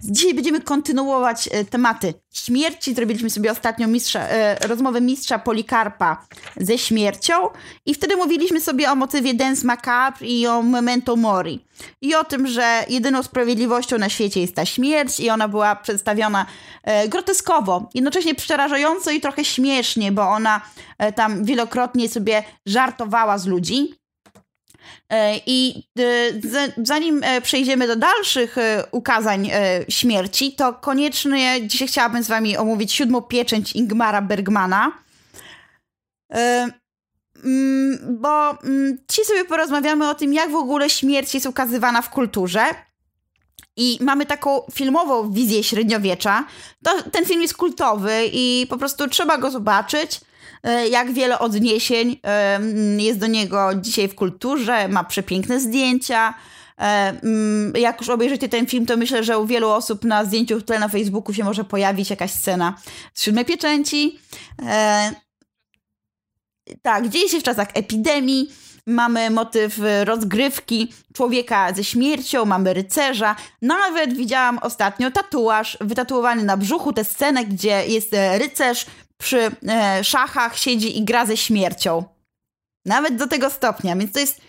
Dzisiaj będziemy kontynuować e, tematy śmierci. Zrobiliśmy sobie ostatnio mistrza, e, rozmowę mistrza Polikarpa ze śmiercią i wtedy mówiliśmy sobie o motywie Dance Macabre i o Memento Mori. I o tym, że jedyną sprawiedliwością na świecie jest ta śmierć i ona była przedstawiona e, groteskowo, jednocześnie przerażająco i trochę śmiesznie, bo ona tam wielokrotnie sobie żartowała z ludzi. E, I e, zanim e, przejdziemy do dalszych ukazań śmierci, to koniecznie dzisiaj chciałabym z wami omówić siódmą pieczęć Ingmara Bergmana. Mm, bo mm, dzisiaj sobie porozmawiamy o tym, jak w ogóle śmierć jest ukazywana w kulturze. I mamy taką filmową wizję średniowiecza. To, ten film jest kultowy i po prostu trzeba go zobaczyć. E, jak wiele odniesień e, jest do niego dzisiaj w kulturze, ma przepiękne zdjęcia. E, jak już obejrzycie ten film, to myślę, że u wielu osób na zdjęciu tle na Facebooku się może pojawić jakaś scena z siódmej pieczęci. Tak, dzieje się w czasach epidemii. Mamy motyw rozgrywki człowieka ze śmiercią, mamy rycerza. Nawet widziałam ostatnio tatuaż wytatuowany na brzuchu, tę scenę, gdzie jest rycerz przy e, szachach siedzi i gra ze śmiercią. Nawet do tego stopnia, więc to jest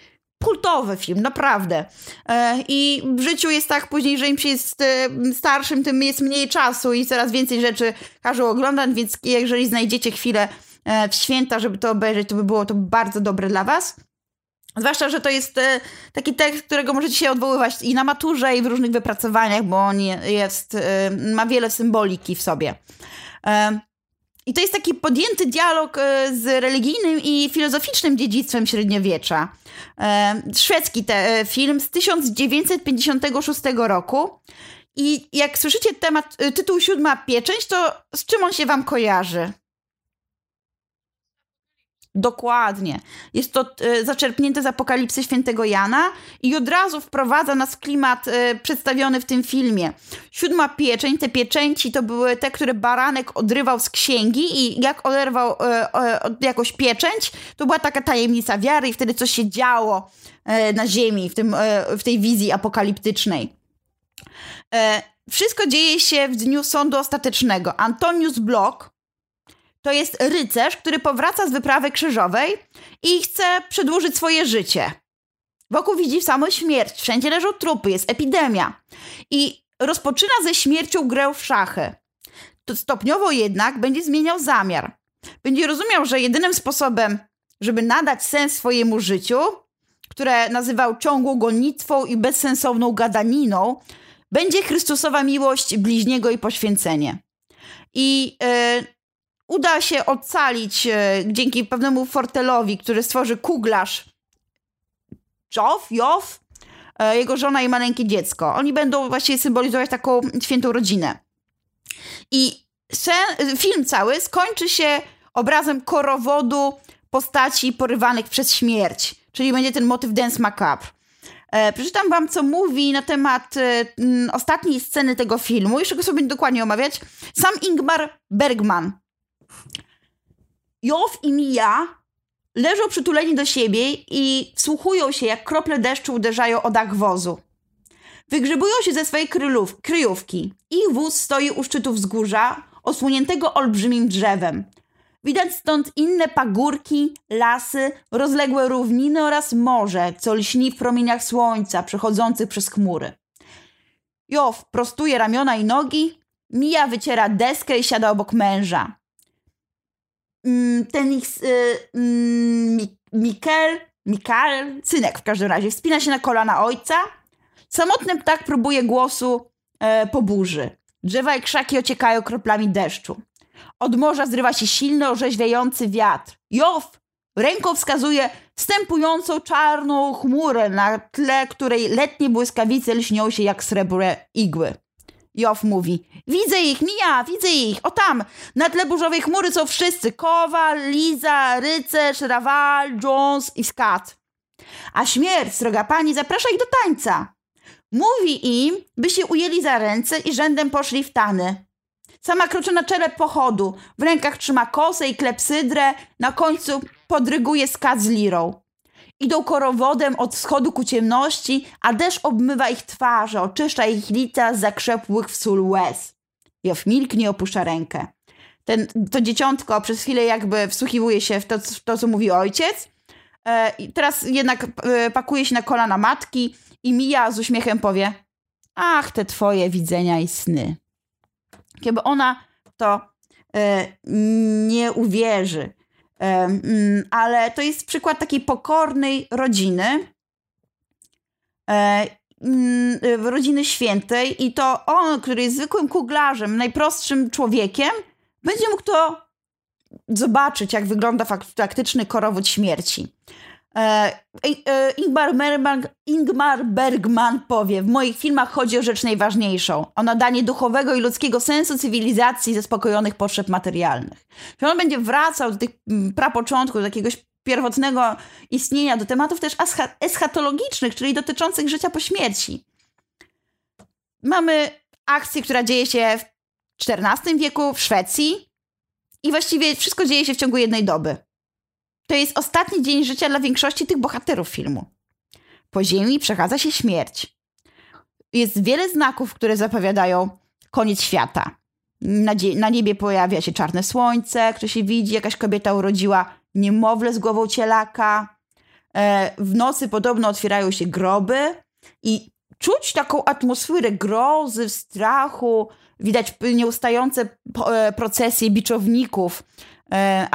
kultowy film, naprawdę. E, I w życiu jest tak później, że im się jest e, starszym, tym jest mniej czasu i coraz więcej rzeczy każą oglądać, więc jeżeli znajdziecie chwilę e, w święta, żeby to obejrzeć, to by było to bardzo dobre dla was. Zwłaszcza, że to jest e, taki tekst, którego możecie się odwoływać i na maturze, i w różnych wypracowaniach, bo on jest, e, ma wiele symboliki w sobie. I to jest taki podjęty dialog e, z religijnym i filozoficznym dziedzictwem średniowiecza. E, szwedzki te, e, film z 1956 roku. I jak słyszycie temat, tytuł Siódma Pieczęć, to z czym on się wam kojarzy? Dokładnie. Jest to e, zaczerpnięte z Apokalipsy Świętego Jana i od razu wprowadza nas klimat e, przedstawiony w tym filmie. Siódma pieczęć, te pieczęci to były te, które baranek odrywał z księgi i jak oderwał e, jakąś pieczęć, to była taka tajemnica wiary i wtedy coś się działo na ziemi w, tym, w tej wizji apokaliptycznej. Wszystko dzieje się w dniu sądu ostatecznego. Antonius Block, to jest rycerz, który powraca z wyprawy krzyżowej i chce przedłużyć swoje życie. Wokół widzi samą śmierć, wszędzie leżą trupy, jest epidemia. I rozpoczyna ze śmiercią grę w szachy. To stopniowo jednak będzie zmieniał zamiar. Będzie rozumiał, że jedynym sposobem, żeby nadać sens swojemu życiu, które nazywał ciągłą gonitwą i bezsensowną gadaniną, będzie Chrystusowa miłość bliźniego i poświęcenie. I yy, uda się ocalić e, dzięki pewnemu fortelowi, który stworzy kuglarz Joff, Joff, e, jego żona i maleńkie dziecko. Oni będą właściwie symbolizować taką świętą rodzinę. I sen, film cały skończy się obrazem korowodu postaci porywanych przez śmierć, czyli będzie ten motyw Dance Macabre. E, przeczytam wam, co mówi na temat e, m, ostatniej sceny tego filmu, jeszcze go sobie dokładnie omawiać, sam Ingmar Bergman. Jow i Mia leżą przytuleni do siebie i wsłuchują się, jak krople deszczu uderzają o dach wozu. Wygrzebują się ze swojej krylów, kryjówki. Ich wóz stoi u szczytu wzgórza, osłoniętego olbrzymim drzewem. Widać stąd inne pagórki, lasy, rozległe równiny oraz morze, co lśni w promieniach słońca przechodzących przez chmury. Jow prostuje ramiona i nogi, Mija wyciera deskę i siada obok męża. Mm, ten ich y, mm, Mikel, Mikael, synek w każdym razie, wspina się na kolana ojca. Samotny ptak próbuje głosu e, po burzy. Drzewa i krzaki ociekają kroplami deszczu. Od morza zrywa się silny, orzeźwiający wiatr. Jow ręką wskazuje wstępującą czarną chmurę, na tle której letnie błyskawice lśnią się jak srebrne igły. Jow mówi, widzę ich, Mija, widzę ich, o tam, na tle burzowej chmury są wszyscy, Kowal, Liza, rycerz, Rawal, Jones i Skat. A śmierć, droga pani, zaprasza ich do tańca. Mówi im, by się ujęli za ręce i rzędem poszli w tany. Sama kroczy na czele pochodu, w rękach trzyma kosę i klepsydrę, na końcu podryguje skat z lirą. Idą korowodem od wschodu ku ciemności, a deszcz obmywa ich twarze, oczyszcza ich lica zakrzepłych w sól łez. Jow milknie, opuszcza rękę. Ten, to dzieciątko przez chwilę jakby wsłuchiwuje się w to, w to co mówi ojciec. E, teraz jednak e, pakuje się na kolana matki i Mija z uśmiechem powie ach, te twoje widzenia i sny. Kiedy ona to e, nie uwierzy. E, mm, ale to jest przykład takiej pokornej rodziny, e, mm, rodziny świętej i to on, który jest zwykłym kuglarzem, najprostszym człowiekiem, będzie mógł to zobaczyć, jak wygląda faktyczny korowód śmierci. E, e, Ingmar, Bergman, Ingmar Bergman powie, w moich filmach chodzi o rzecz najważniejszą, o nadanie duchowego i ludzkiego sensu cywilizacji zaspokojonych potrzeb materialnych. Że on będzie wracał do tych mm, prapoczątków, do jakiegoś pierwotnego istnienia, do tematów też eschatologicznych, czyli dotyczących życia po śmierci. Mamy akcję, która dzieje się w XIV wieku w Szwecji i właściwie wszystko dzieje się w ciągu jednej doby. To jest ostatni dzień życia dla większości tych bohaterów filmu. Po ziemi przechadza się śmierć. Jest wiele znaków, które zapowiadają koniec świata. Na, na niebie pojawia się czarne słońce, które się widzi, jakaś kobieta urodziła niemowlę z głową cielaka. E, w nocy podobno otwierają się groby i czuć taką atmosferę grozy, strachu. Widać nieustające e, procesje biczowników, e,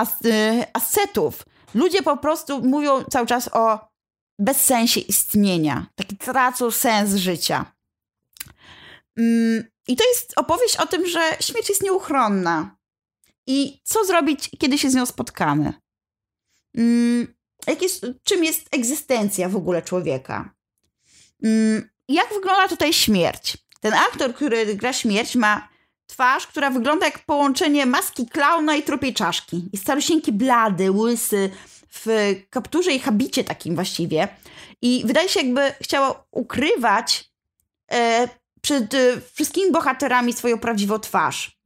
ascetów, Ludzie po prostu mówią cały czas o bezsensie istnienia. Taki tracą sens życia. Mm, I to jest opowieść o tym, że śmierć jest nieuchronna. I co zrobić, kiedy się z nią spotkamy? Mm, jak jest, czym jest egzystencja w ogóle człowieka? Mm, jak wygląda tutaj śmierć? Ten aktor, który gra śmierć, ma twarz, która wygląda jak połączenie maski klauna i trupiej czaszki. Jest starosieńki blady, łysy, w kapturze i habicie takim właściwie. I wydaje się, jakby chciała ukrywać e, przed e, wszystkimi bohaterami swoją prawdziwą twarz.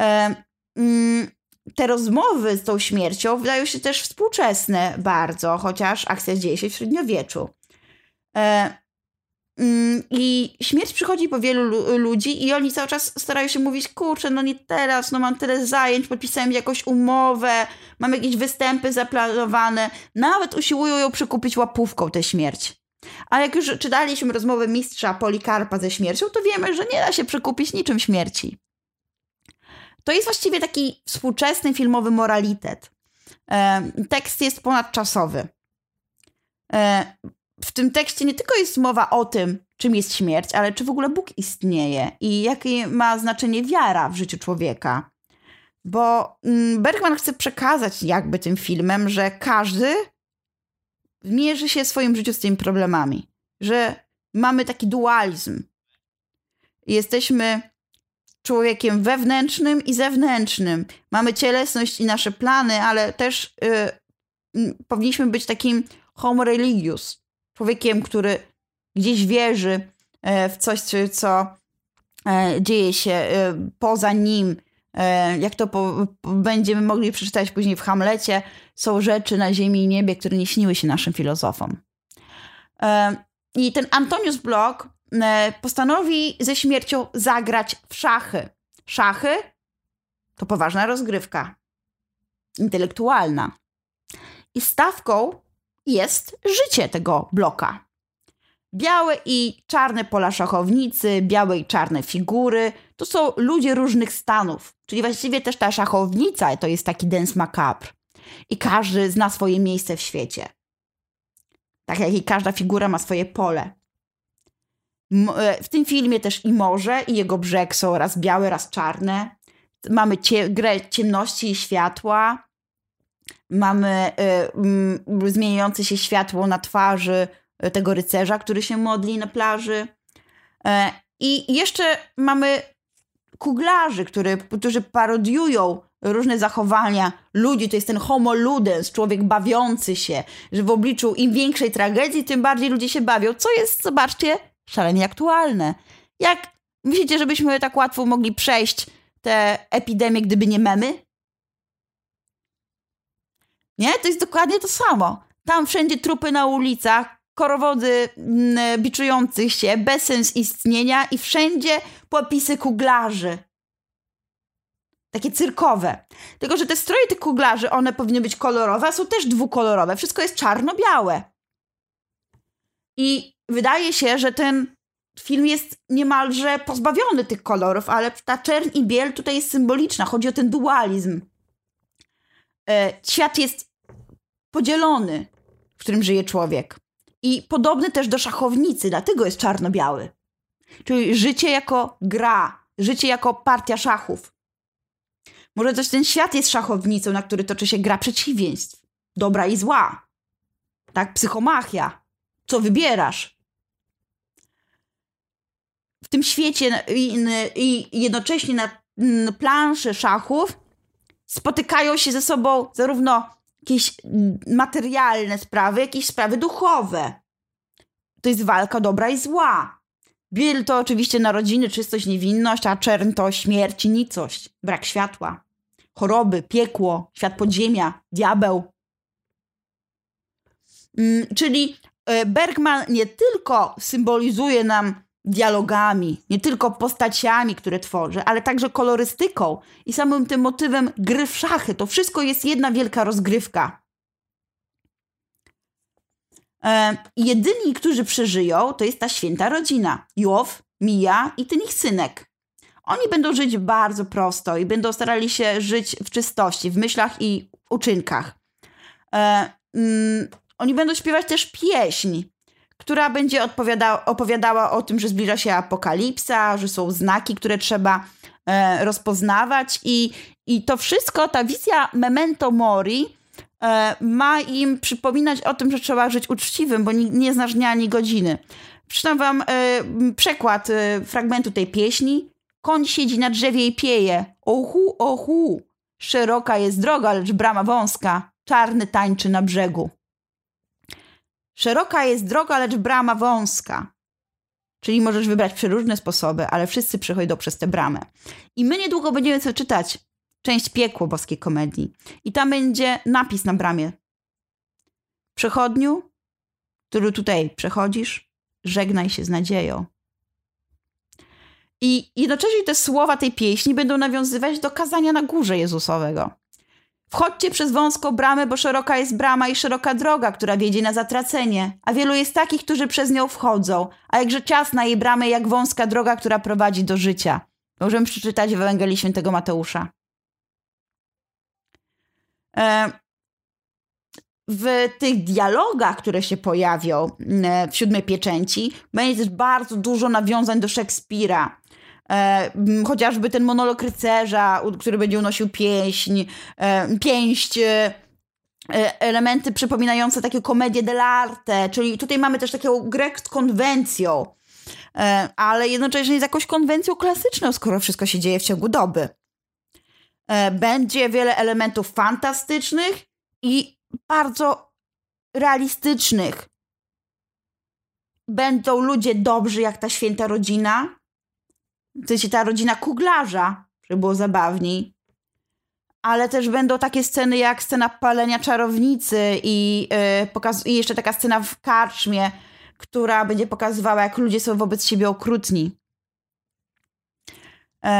E, mm, te rozmowy z tą śmiercią wydają się też współczesne bardzo, chociaż akcja dzieje się w średniowieczu. E, I śmierć przychodzi po wielu ludzi i oni cały czas starają się mówić, kurczę, no nie teraz, no mam tyle zajęć, podpisałem jakąś umowę, mam jakieś występy zaplanowane. Nawet usiłują ją przekupić łapówką tę śmierć. A jak już czytaliśmy rozmowę mistrza Polikarpa ze śmiercią, to wiemy, że nie da się przekupić niczym śmierci. To jest właściwie taki współczesny filmowy moralitet. E, tekst jest ponadczasowy. E, w tym tekście nie tylko jest mowa o tym, czym jest śmierć, ale czy w ogóle Bóg istnieje i jakie ma znaczenie wiara w życiu człowieka. Bo mm, Bergman chce przekazać jakby tym filmem, że każdy mierzy się w swoim życiu z tymi problemami, że mamy taki dualizm. Jesteśmy człowiekiem wewnętrznym i zewnętrznym. Mamy cielesność i nasze plany, ale też y, powinniśmy być takim homo religius, człowiekiem, który gdzieś wierzy e, w coś, co e, dzieje się e, poza nim, jak to po, będziemy mogli przeczytać później w Hamlecie, są rzeczy na ziemi i niebie, które nie śniły się naszym filozofom. I ten Antonius Bloch postanowi ze śmiercią zagrać w szachy. Szachy to poważna rozgrywka, intelektualna. I stawką jest życie tego bloka. Białe i czarne pola szachownicy, białe i czarne figury to są ludzie różnych stanów, czyli właściwie też ta szachownica to jest taki dance macabre. I każdy zna swoje miejsce w świecie. Tak jak i każda figura ma swoje pole. E, w tym filmie też i morze, i jego brzeg są raz białe, raz czarne. Mamy cie grę ciemności i światła, mamy y, zmieniające się światło na twarzy y, tego rycerza, który się modli na plaży. E, I jeszcze mamy kuglarzy, który, którzy parodiują różne zachowania ludzi. To jest ten homo ludens, człowiek bawiący się, że w obliczu im większej tragedii, tym bardziej ludzie się bawią, co jest, zobaczcie, szalenie aktualne. Jak myślicie, żebyśmy tak łatwo mogli przejść tę epidemię, gdyby nie memy? Nie? To jest dokładnie to samo. Tam wszędzie trupy na ulicach, korowody mm, biczujących się, bezsens istnienia i wszędzie popisy kuglarzy. Takie cyrkowe. Tylko, że te stroje tych kuglarzy, one powinny być kolorowe, a są też dwukolorowe. Wszystko jest czarno-białe. I wydaje się, że ten film jest niemalże pozbawiony tych kolorów, ale ta czern i biel tutaj jest symboliczna. Chodzi o ten dualizm. E, świat jest podzielony, w którym żyje człowiek. I podobny też do szachownicy, dlatego jest czarno-biały. Czyli życie jako gra, życie jako partia szachów. Może też ten świat jest szachownicą, na który toczy się gra przeciwieństw. Dobra i zła. Tak, psychomachia. Co wybierasz? W tym świecie i, jednocześnie na planszy szachów spotykają się ze sobą zarówno jakieś materialne sprawy, jakieś sprawy duchowe. To jest walka dobra i zła. Biel to oczywiście narodziny, czystość, niewinność, a czern to śmierć i nicość, brak światła, choroby, piekło, świat podziemia, diabeł. Mm, czyli e, Bergman nie tylko symbolizuje nam dialogami, nie tylko postaciami, które tworzy, ale także kolorystyką i samym tym motywem gry w szachy. To wszystko jest jedna wielka rozgrywka. E, jedyni, którzy przeżyją, to jest ta święta rodzina. Jow, Mija i ten ich synek. Oni będą żyć bardzo prosto i będą starali się żyć w czystości, w myślach i uczynkach. E, mm, oni będą śpiewać też pieśń, która będzie opowiadała o tym, że zbliża się apokalipsa, że są znaki, które trzeba e, rozpoznawać i, i to wszystko, ta wizja memento mori e, ma im przypominać o tym, że trzeba żyć uczciwym, bo nie, nie znasz dnia ani godziny. Przeczytam wam e, przekład e, fragmentu tej pieśni. Koń siedzi na drzewie i pieje. Ohu, ohu. Szeroka jest droga, lecz brama wąska. Czarny tańczy na brzegu. Szeroka jest droga, lecz brama wąska. Czyli możesz wybrać przeróżne sposoby, ale wszyscy przychodzą przez tę bramę. I my niedługo będziemy sobie czytać część piekło boskiej komedii. I tam będzie napis na bramie. Przechodniu, który tutaj przechodzisz, żegnaj się z nadzieją. I jednocześnie te słowa tej pieśni będą nawiązywać do kazania na górze Jezusowego. Wchodźcie przez wąską bramę, bo szeroka jest brama i szeroka droga, która wiedzie na zatracenie, a wielu jest takich, którzy przez nią wchodzą, a jakże ciasna jej bramy, jak wąska droga, która prowadzi do życia. Możemy przeczytać w Ewangelii Świętego Mateusza. E, w tych dialogach, które się pojawią e, w siódmej pieczęci, będzie też bardzo dużo nawiązań do Szekspira E, chociażby ten monolog rycerza, który będzie unosił pieśń, e, pięść, e, elementy przypominające takie komedię dell'arte, czyli tutaj mamy też taką grę z konwencją, ale jednocześnie z jakąś konwencją klasyczną, skoro wszystko się dzieje w ciągu doby. Będzie wiele elementów fantastycznych i bardzo realistycznych. Będą ludzie dobrzy, jak ta święta rodzina, w sensie ta rodzina kuglarza, żeby było zabawniej. Ale też będą takie sceny jak scena palenia czarownicy i, yy, i jeszcze taka scena w karczmie, która będzie pokazywała, jak ludzie są wobec siebie okrutni. Yy,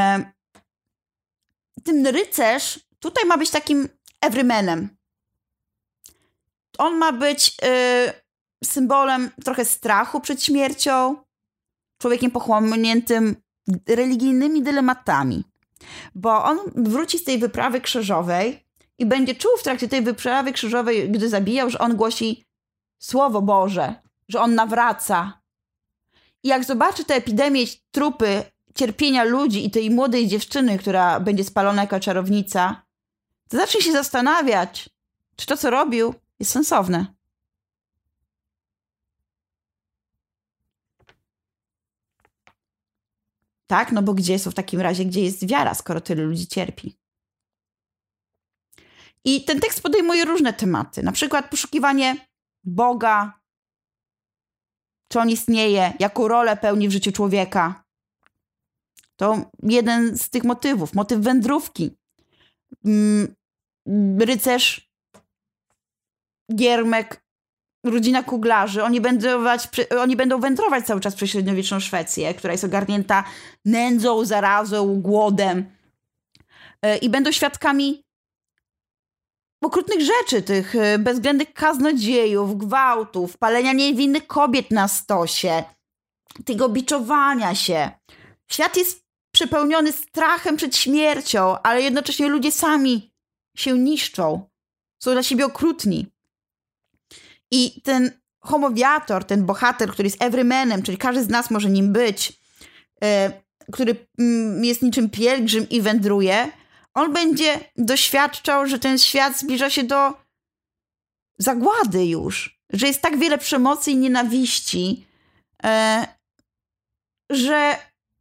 ten rycerz tutaj ma być takim everymanem. On ma być yy, symbolem trochę strachu przed śmiercią, człowiekiem pochłoniętym religijnymi dylematami, bo on wróci z tej wyprawy krzyżowej i będzie czuł w trakcie tej wyprawy krzyżowej, gdy zabijał, że on głosi Słowo Boże, że on nawraca. I jak zobaczy tę epidemię trupy cierpienia ludzi i tej młodej dziewczyny, która będzie spalona jako czarownica, to zacznie się zastanawiać, czy to, co robił, jest sensowne. Tak? No bo gdzie są w takim razie, gdzie jest wiara, skoro tyle ludzi cierpi? I ten tekst podejmuje różne tematy, na przykład poszukiwanie Boga, czy on istnieje, jaką rolę pełni w życiu człowieka. To jeden z tych motywów, motyw wędrówki. Mm, rycerz Giermek rodzina kuglarzy. Oni będą, oni będą wędrować cały czas przez średniowieczną Szwecję, która jest ogarnięta nędzą, zarazą, głodem. E, I będą świadkami okrutnych rzeczy, tych e, bezwzględnych kaznodziejów, gwałtów, palenia niewinnych kobiet na stosie, tego biczowania się. Świat jest przepełniony strachem przed śmiercią, ale jednocześnie ludzie sami się niszczą. Są dla siebie okrutni. I ten homowiator, ten bohater, który jest everymanem, czyli każdy z nas może nim być, e, który mm, jest niczym pielgrzym i wędruje, on będzie doświadczał, że ten świat zbliża się do zagłady już, że jest tak wiele przemocy i nienawiści, e, że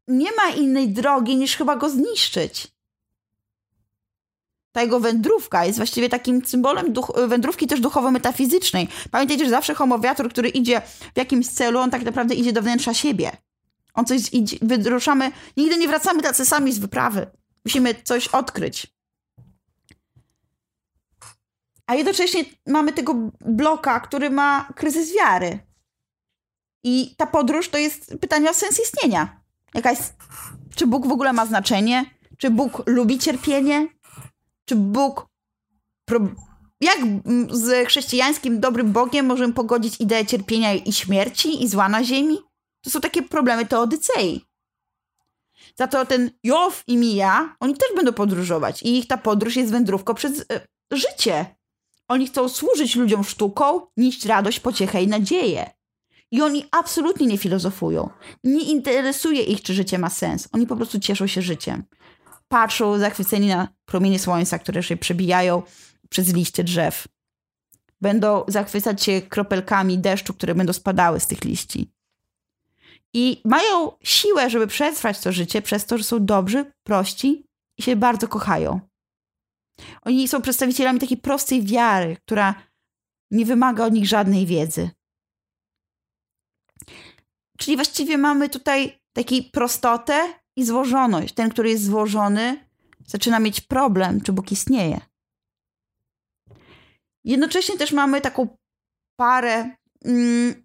nie ma innej drogi niż chyba go zniszczyć. Ta jego wędrówka jest właściwie takim symbolem duch, wędrówki też duchowo-metafizycznej. Pamiętajcie, że zawsze homowiator, który idzie w jakimś celu, on tak naprawdę idzie do wnętrza siebie. On coś idzie, wyruszamy, nigdy nie wracamy tacy sami z wyprawy. Musimy coś odkryć. A jednocześnie mamy tego bloka, który ma kryzys wiary. I ta podróż to jest pytanie o sens istnienia. Jaka jest, czy Bóg w ogóle ma znaczenie? Czy Bóg lubi cierpienie? Czy Bóg. Jak z chrześcijańskim dobrym Bogiem możemy pogodzić ideę cierpienia i śmierci i zła na ziemi? To są takie problemy teodycei. Za to ten Jow i Mija, oni też będą podróżować i ich ta podróż jest wędrówką przez e, życie. Oni chcą służyć ludziom sztuką, nieść radość, pociechę i nadzieję. I oni absolutnie nie filozofują. Nie interesuje ich, czy życie ma sens. Oni po prostu cieszą się życiem. Patrzą zachwyceni na promienie słońca, które się przebijają przez liście drzew. Będą zachwycać się kropelkami deszczu, które będą spadały z tych liści. I mają siłę, żeby przetrwać to życie przez to, że są dobrzy, prości i się bardzo kochają. Oni są przedstawicielami takiej prostej wiary, która nie wymaga od nich żadnej wiedzy. Czyli właściwie mamy tutaj taką prostotę i złożoność. Ten, który jest złożony, zaczyna mieć problem, czy Bóg istnieje. Jednocześnie też mamy taką parę, mm,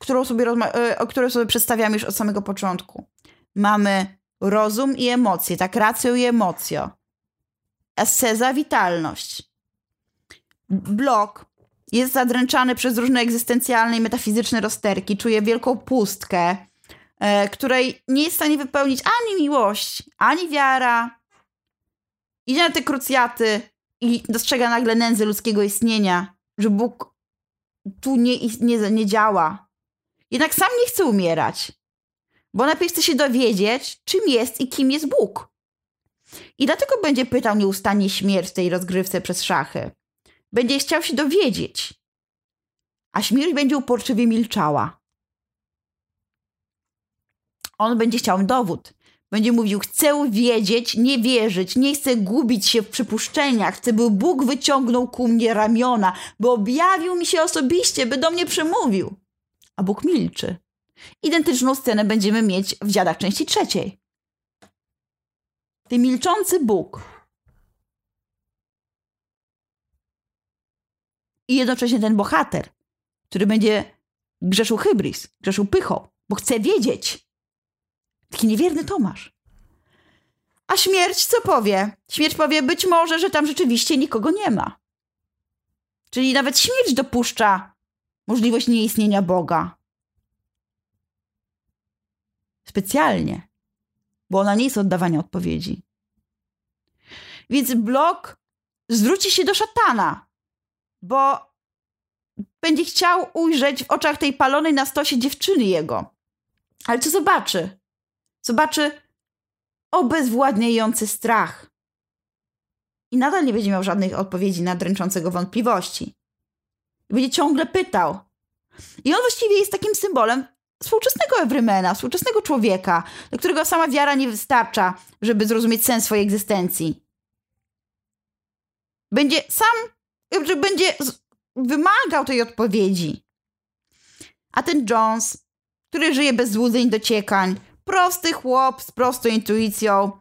którą sobie, e, o której sobie przedstawiamy już od samego początku. Mamy rozum i emocje, tak, rację i emocjo. Asceza, witalność. Blok jest zadręczany przez różne egzystencjalne i metafizyczne rozterki, czuje wielką pustkę, której nie jest w stanie wypełnić ani miłość, ani wiara. Idzie na te krucjaty i dostrzega nagle nędzę ludzkiego istnienia, że Bóg tu nie, nie, nie działa. Jednak sam nie chce umierać, bo najpierw chce się dowiedzieć, czym jest i kim jest Bóg. I dlatego będzie pytał nieustannie śmierć w tej rozgrywce przez szachy. Będzie chciał się dowiedzieć, a śmierć będzie uporczywie milczała. On będzie chciał dowód. Będzie mówił: Chcę wiedzieć, nie wierzyć, nie chcę gubić się w przypuszczeniach, chcę, by Bóg wyciągnął ku mnie ramiona, by objawił mi się osobiście, by do mnie przemówił. A Bóg milczy. Identyczną scenę będziemy mieć w dziadach części trzeciej. Ty milczący Bóg i jednocześnie ten bohater, który będzie grzeszył hybris, grzeszył pychą, bo chce wiedzieć. Taki niewierny Tomasz. A śmierć co powie? Śmierć powie być może, że tam rzeczywiście nikogo nie ma. Czyli nawet śmierć dopuszcza możliwość nieistnienia Boga. Specjalnie, bo ona nie jest oddawania odpowiedzi. Więc blok zwróci się do szatana, bo będzie chciał ujrzeć w oczach tej palonej na stosie dziewczyny jego. Ale co zobaczy? Zobaczy obezwładniający strach. I nadal nie będzie miał żadnych odpowiedzi na dręczącego wątpliwości. Będzie ciągle pytał. I on właściwie jest takim symbolem współczesnego Everymana, współczesnego człowieka, do którego sama wiara nie wystarcza, żeby zrozumieć sens swojej egzystencji. Będzie sam że będzie wymagał tej odpowiedzi. A ten Jones, który żyje bez złudzeń, dociekań, prosty chłop z prostą intuicją,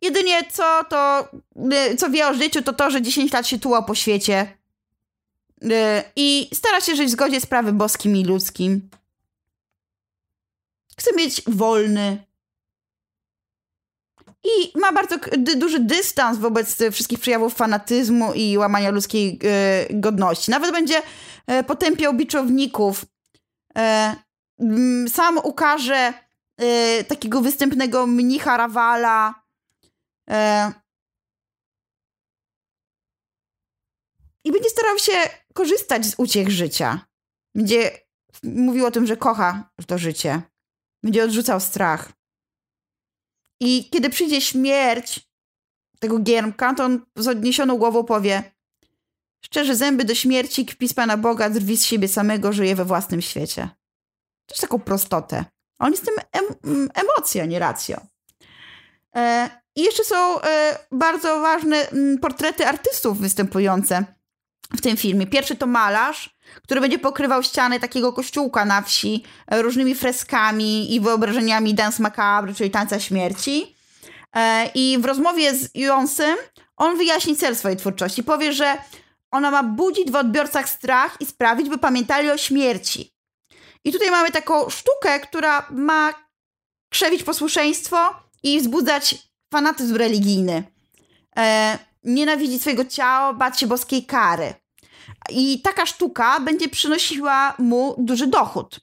jedynie co to, y, co wie o życiu, to to, że 10 lat się tułał po świecie. i stara się żyć w zgodzie z prawem boskim i ludzkim. Chce mieć wolny. I ma bardzo duży dystans wobec wszystkich przejawów fanatyzmu i łamania ludzkiej godności. Nawet będzie potępiał biczowników. Sam ukaże takiego występnego mnicha Rawala. I będzie starał się korzystać z uciech życia. Będzie mówił o tym, że kocha to życie. Będzie odrzucał strach. I kiedy przyjdzie śmierć tego giermka, to on z odniesioną głową powie Szczerze zęby do śmierci, kpi Pana Boga, drwi z siebie samego, żyje we własnym świecie. Jest taką prostotę. On jest tym em emocja, nie racją. E, I jeszcze są e, bardzo ważne m, portrety artystów występujące w tym filmie. Pierwszy to malarz, który będzie pokrywał ściany takiego kościółka na wsi e, różnymi freskami i wyobrażeniami Dance Macabre, czyli tańca śmierci. I w rozmowie z Jonsem on wyjaśni cel swojej twórczości. Powie, że ona ma budzić w odbiorcach strach i sprawić, by pamiętali o śmierci. I tutaj mamy taką sztukę, która ma krzewić posłuszeństwo i wzbudzać fanatyzm religijny. E, nienawidzić swojego ciała, bać się boskiej kary. I taka sztuka będzie przynosiła mu duży dochód.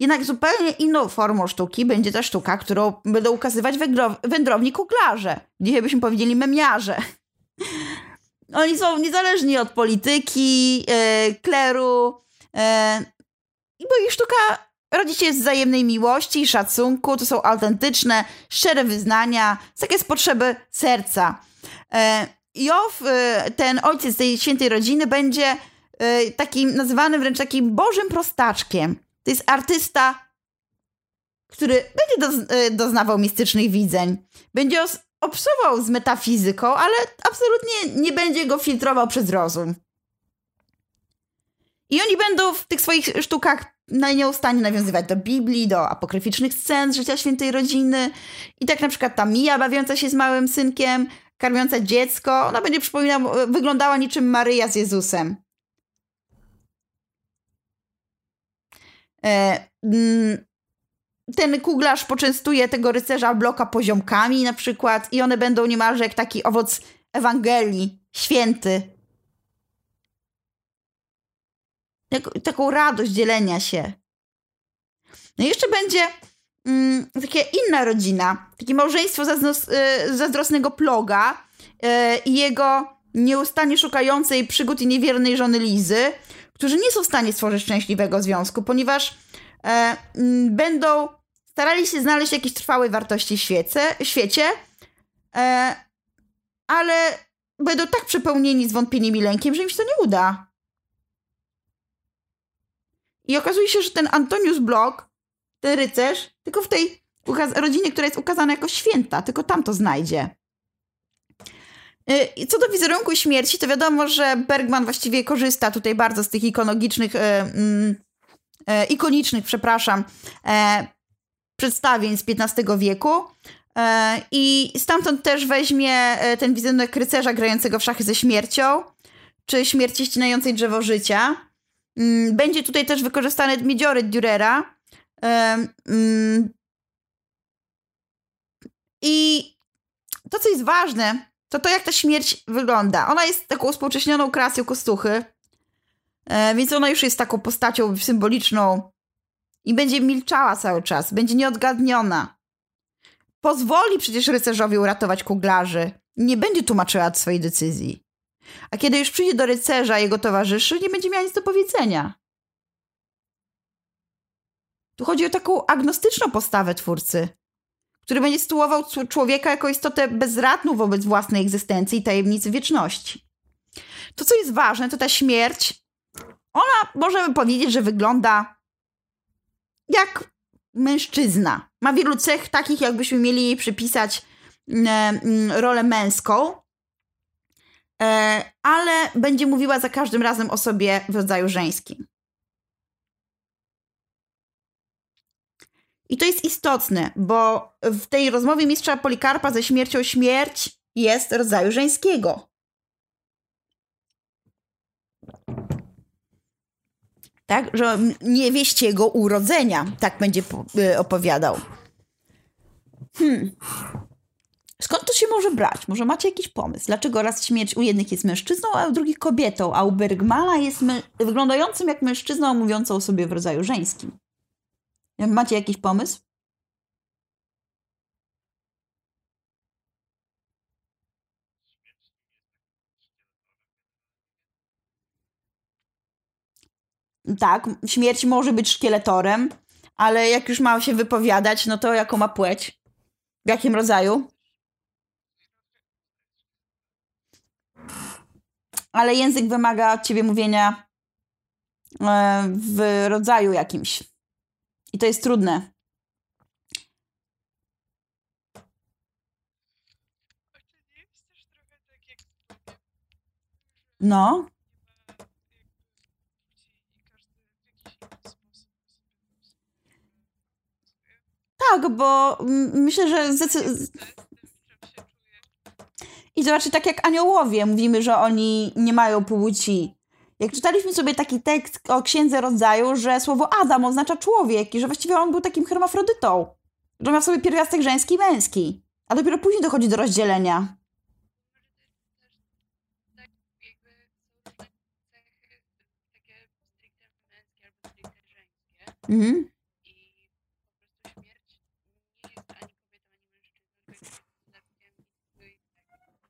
Jednak zupełnie inną formą sztuki będzie ta sztuka, którą będą ukazywać wędrowni kuglarze. Dzisiaj byśmy powiedzieli memiarze. Oni są niezależni od polityki, e, kleru, e, bo ich sztuka rodzi się z wzajemnej miłości i szacunku. To są autentyczne, szczere wyznania, takie z potrzeby serca. E, Jow, e, ten ojciec tej świętej rodziny, będzie e, takim nazywany wręcz takim bożym prostaczkiem. To jest artysta, który będzie e, doznawał mistycznych widzeń. Będzie obsował z metafizyką, ale absolutnie nie będzie go filtrował przez rozum. I oni będą w tych swoich sztukach nieustannie nawiązywać do Biblii, do apokryficznych scen z życia świętej rodziny. I tak na przykład ta Mija bawiąca się z małym synkiem karmiąca dziecko, ona będzie przypominała, wyglądała niczym Maryja z Jezusem. E, mm, ten kuglarz poczęstuje tego rycerza bloka poziomkami na przykład i one będą niemalże jak taki owoc Ewangelii, święty. Jak, taką radość dzielenia się. No i jeszcze będzie mm, taka inna rodzina, takie małżeństwo zazdros, y, zazdrosnego ploga y, i jego nieustannie szukającej przygód i niewiernej żony Lizy, którzy nie są w stanie stworzyć szczęśliwego związku, ponieważ e, m, będą starali się znaleźć jakieś trwałe wartości w świecie, świecie ale będą tak przepełnieni zwątpieniem i lękiem, że im się to nie uda. I okazuje się, że ten Antonius Block ten rycerz, tylko w tej rodzinie, która jest ukazana jako święta, tylko tam to znajdzie. Y, co do wizerunku śmierci, to wiadomo, że Bergman właściwie korzysta tutaj bardzo z tych ikonologicznych, e, mm, e, ikonicznych, przepraszam, e, przedstawień z XV wieku. E, I stamtąd też weźmie ten wizerunek rycerza grającego w szachy ze śmiercią, czy śmierci ścinającej drzewo życia. Mm, będzie tutaj też wykorzystany miedzioryt Dürera, Mm, I to, co jest ważne, to to, jak ta śmierć wygląda. Ona jest taką współcześnioną kreacją kostuchy, e, więc ona już jest taką postacią symboliczną i będzie milczała cały czas, będzie nieodgadniona. Pozwoli przecież rycerzowi uratować kuglarzy. Nie będzie tłumaczyła swojej decyzji. A kiedy już przyjdzie do rycerza jego towarzyszy, nie będzie miała nic do powiedzenia. Tu chodzi o taką agnostyczną postawę twórcy, który będzie sytuował człowieka jako istotę bezradną wobec własnej egzystencji i tajemnicy wieczności. To, co jest ważne, to ta śmierć. Ona, możemy powiedzieć, że wygląda jak mężczyzna. Ma wielu cech takich, jakbyśmy mieli jej przypisać e, rolę męską, ale będzie mówiła za każdym razem o sobie w rodzaju żeńskim. I to jest istotne, bo w tej rozmowie mistrza Polikarpa ze śmiercią śmierć jest rodzaju żeńskiego. tak, że niewieście jego urodzenia, tak będzie y, opowiadał. Hmm. Skąd to się może brać? Może macie jakiś pomysł? Dlaczego raz śmierć u jednych jest mężczyzną, a u drugich kobietą, a u Bergmana jest wyglądającym jak mężczyzną, mówiącą o sobie w rodzaju żeńskim? Macie jakiś pomysł? Tak, śmierć może być szkieletorem, ale jak już ma się wypowiadać, no to jaką ma płeć? W jakim rodzaju? Ale język wymaga od ciebie mówienia e, w rodzaju jakimś. I to jest trudne. No. Tak, bo myślę, że I zobaczcie, tak jak aniołowie, mówimy, że oni nie mają płci. Jak czytaliśmy sobie taki tekst o księdze rodzaju, że słowo Adam oznacza człowiek i że właściwie on był takim hermafrodytą. Że miał sobie pierwiastek żeński i męski. A dopiero później dochodzi do rozdzielenia. Mhm.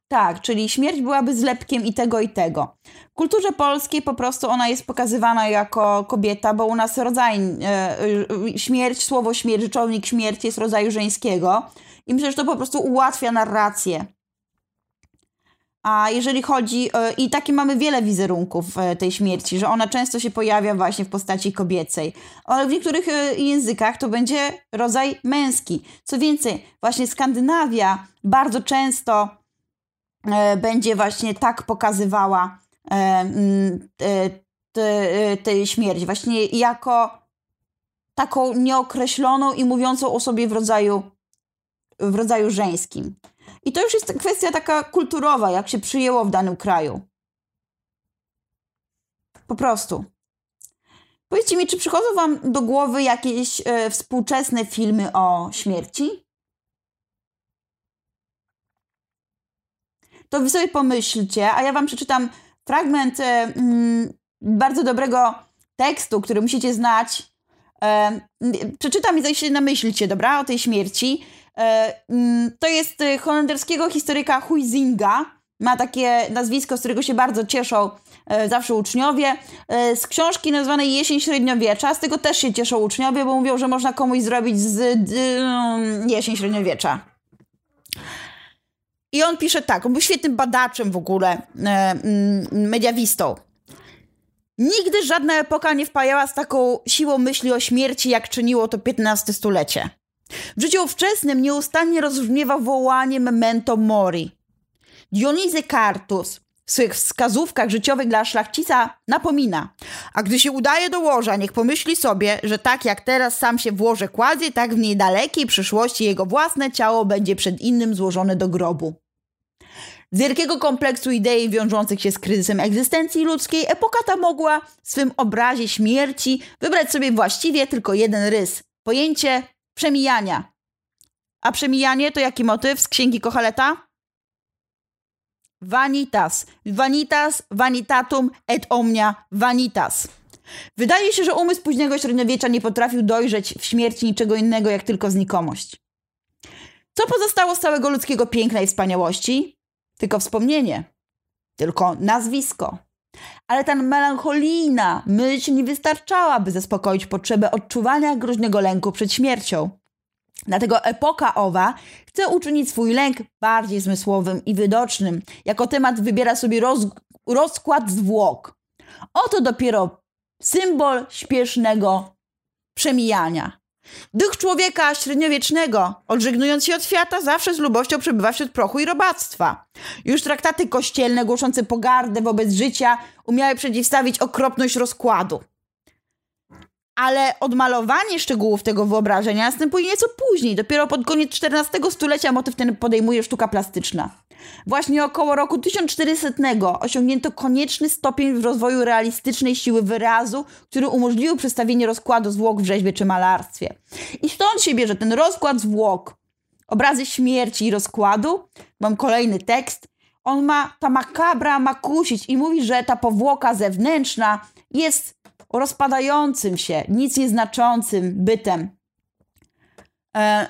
Tak, czyli śmierć byłaby zlepkiem i tego, i tego. W kulturze polskiej po prostu ona jest pokazywana jako kobieta, bo u nas rodzaj, e, e, śmierć, słowo śmierć, rzeczownik śmierci jest rodzaju żeńskiego i myślę, że to po prostu ułatwia narrację. A jeżeli chodzi, e, i takie mamy wiele wizerunków e, tej śmierci, że ona często się pojawia właśnie w postaci kobiecej, ale w niektórych e, językach to będzie rodzaj męski. Co więcej, właśnie Skandynawia bardzo często będzie właśnie tak pokazywała tę śmierć, właśnie jako taką nieokreśloną i mówiącą o sobie w rodzaju, w rodzaju żeńskim. I to już jest kwestia taka kulturowa, jak się przyjęło w danym kraju. Po prostu. Powiedzcie mi, czy przychodzą Wam do głowy jakieś e, współczesne filmy o śmierci? To Wy sobie pomyślcie, a ja Wam przeczytam fragment e, mm, bardzo dobrego tekstu, który musicie znać. E, przeczytam i zaś się namyślcie, dobra, o tej śmierci. E, mm, to jest y, holenderskiego historyka Huizinga. Ma takie nazwisko, z którego się bardzo cieszą e, zawsze uczniowie. E, z książki nazwanej Jesień Średniowiecza, z tego też się cieszą uczniowie, bo mówią, że można komuś zrobić z mm, Jesień Średniowiecza. I on pisze tak, on był świetnym badaczem w ogóle, mm, mediawistą. Nigdy żadna epoka nie wpajała z taką siłą myśli o śmierci, jak czyniło to XV stulecie. W życiu ówczesnym nieustannie rozbrzmiewa wołanie memento mori. Dionizy Kartus w swych wskazówkach życiowych dla szlachcica napomina, a gdy się udaje do łoża, niech pomyśli sobie, że tak jak teraz sam się w łoże kładzie, tak w niedalekiej przyszłości jego własne ciało będzie przed innym złożone do grobu. Z wielkiego kompleksu idei wiążących się z kryzysem egzystencji ludzkiej, epoka ta mogła w swym obrazie śmierci wybrać sobie właściwie tylko jeden rys pojęcie przemijania. A przemijanie to jaki motyw z księgi Kochaleta? Vanitas. Vanitas, vanitatum et omnia vanitas. Wydaje się, że umysł późnego średniowiecza nie potrafił dojrzeć w śmierci niczego innego, jak tylko znikomość. Co pozostało z całego ludzkiego piękna i wspaniałości? Tylko wspomnienie. Tylko nazwisko. Ale ta melancholijna myśl nie wystarczała, by zaspokoić potrzebę odczuwania groźnego lęku przed śmiercią. Dlatego epoka owa chce uczynić swój lęk bardziej zmysłowym i widocznym. Jako temat wybiera sobie roz, rozkład zwłok. Oto dopiero symbol śpiesznego przemijania. Duch człowieka średniowiecznego, odżegnując się od świata, zawsze z lubością przebywa wśród prochu i robactwa. Już traktaty kościelne głoszące pogardę wobec życia umiały przeciwstawić okropność rozkładu. Ale odmalowanie szczegółów tego wyobrażenia następuje nieco później. Dopiero pod koniec XIV stulecia motyw ten podejmuje sztuka plastyczna. Właśnie około roku 1400 osiągnięto konieczny stopień w rozwoju realistycznej siły wyrazu, który umożliwił przedstawienie rozkładu zwłok w rzeźbie czy malarstwie. I stąd się bierze ten rozkład zwłok. Obrazy śmierci i rozkładu. Mam kolejny tekst. On ma, ta makabra ma kusić i mówi, że ta powłoka zewnętrzna jest rozpadającym się, nic nieznaczącym bytem. E,